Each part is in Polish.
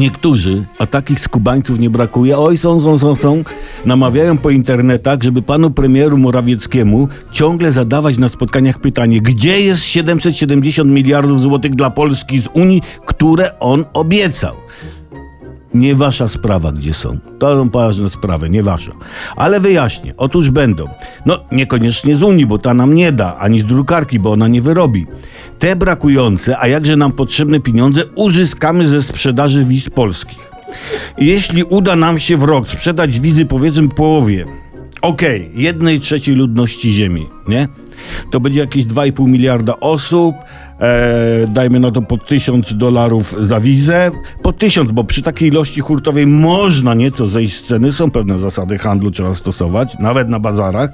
Niektórzy, a takich skubańców nie brakuje, oj są, są, są, są, namawiają po internetach, żeby panu premieru Morawieckiemu ciągle zadawać na spotkaniach pytanie, gdzie jest 770 miliardów złotych dla Polski z Unii, które on obiecał. Nie wasza sprawa, gdzie są. To są poważne sprawy, nie wasza. Ale wyjaśnię. Otóż będą. No, niekoniecznie z Unii, bo ta nam nie da, ani z drukarki, bo ona nie wyrobi. Te brakujące, a jakże nam potrzebne pieniądze, uzyskamy ze sprzedaży wiz polskich. Jeśli uda nam się w rok sprzedać wizy powiedzmy połowie, okej, jednej trzeciej ludności Ziemi, nie? To będzie jakieś 2,5 miliarda osób, e, dajmy na to po 1000 dolarów za wizę, po 1000, bo przy takiej ilości hurtowej można nieco zejść z ceny, są pewne zasady handlu, trzeba stosować, nawet na bazarach,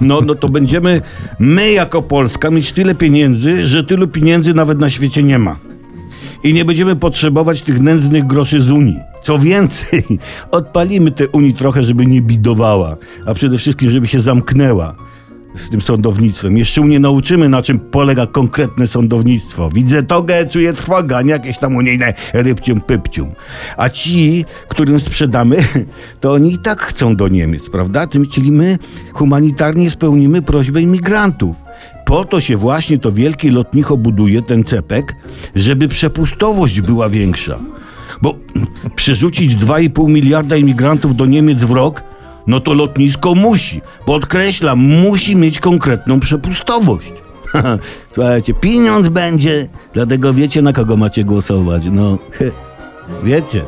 no, no to będziemy my jako Polska mieć tyle pieniędzy, że tylu pieniędzy nawet na świecie nie ma. I nie będziemy potrzebować tych nędznych groszy z Unii. Co więcej, odpalimy tę Unii trochę, żeby nie bidowała, a przede wszystkim, żeby się zamknęła z tym sądownictwem. Jeszcze Unię nauczymy, na czym polega konkretne sądownictwo. Widzę togę, czuję trwogę, a nie jakieś tam unijne rybcium pypcium. A ci, którym sprzedamy, to oni i tak chcą do Niemiec, prawda? Tym, czyli my humanitarnie spełnimy prośbę imigrantów. Po to się właśnie to wielkie lotnicho buduje, ten cepek, żeby przepustowość była większa. Bo przerzucić 2,5 miliarda imigrantów do Niemiec w rok, no to lotnisko musi, podkreślam, musi mieć konkretną przepustowość. Słuchajcie, pieniądz będzie, dlatego wiecie na kogo macie głosować. No, wiecie.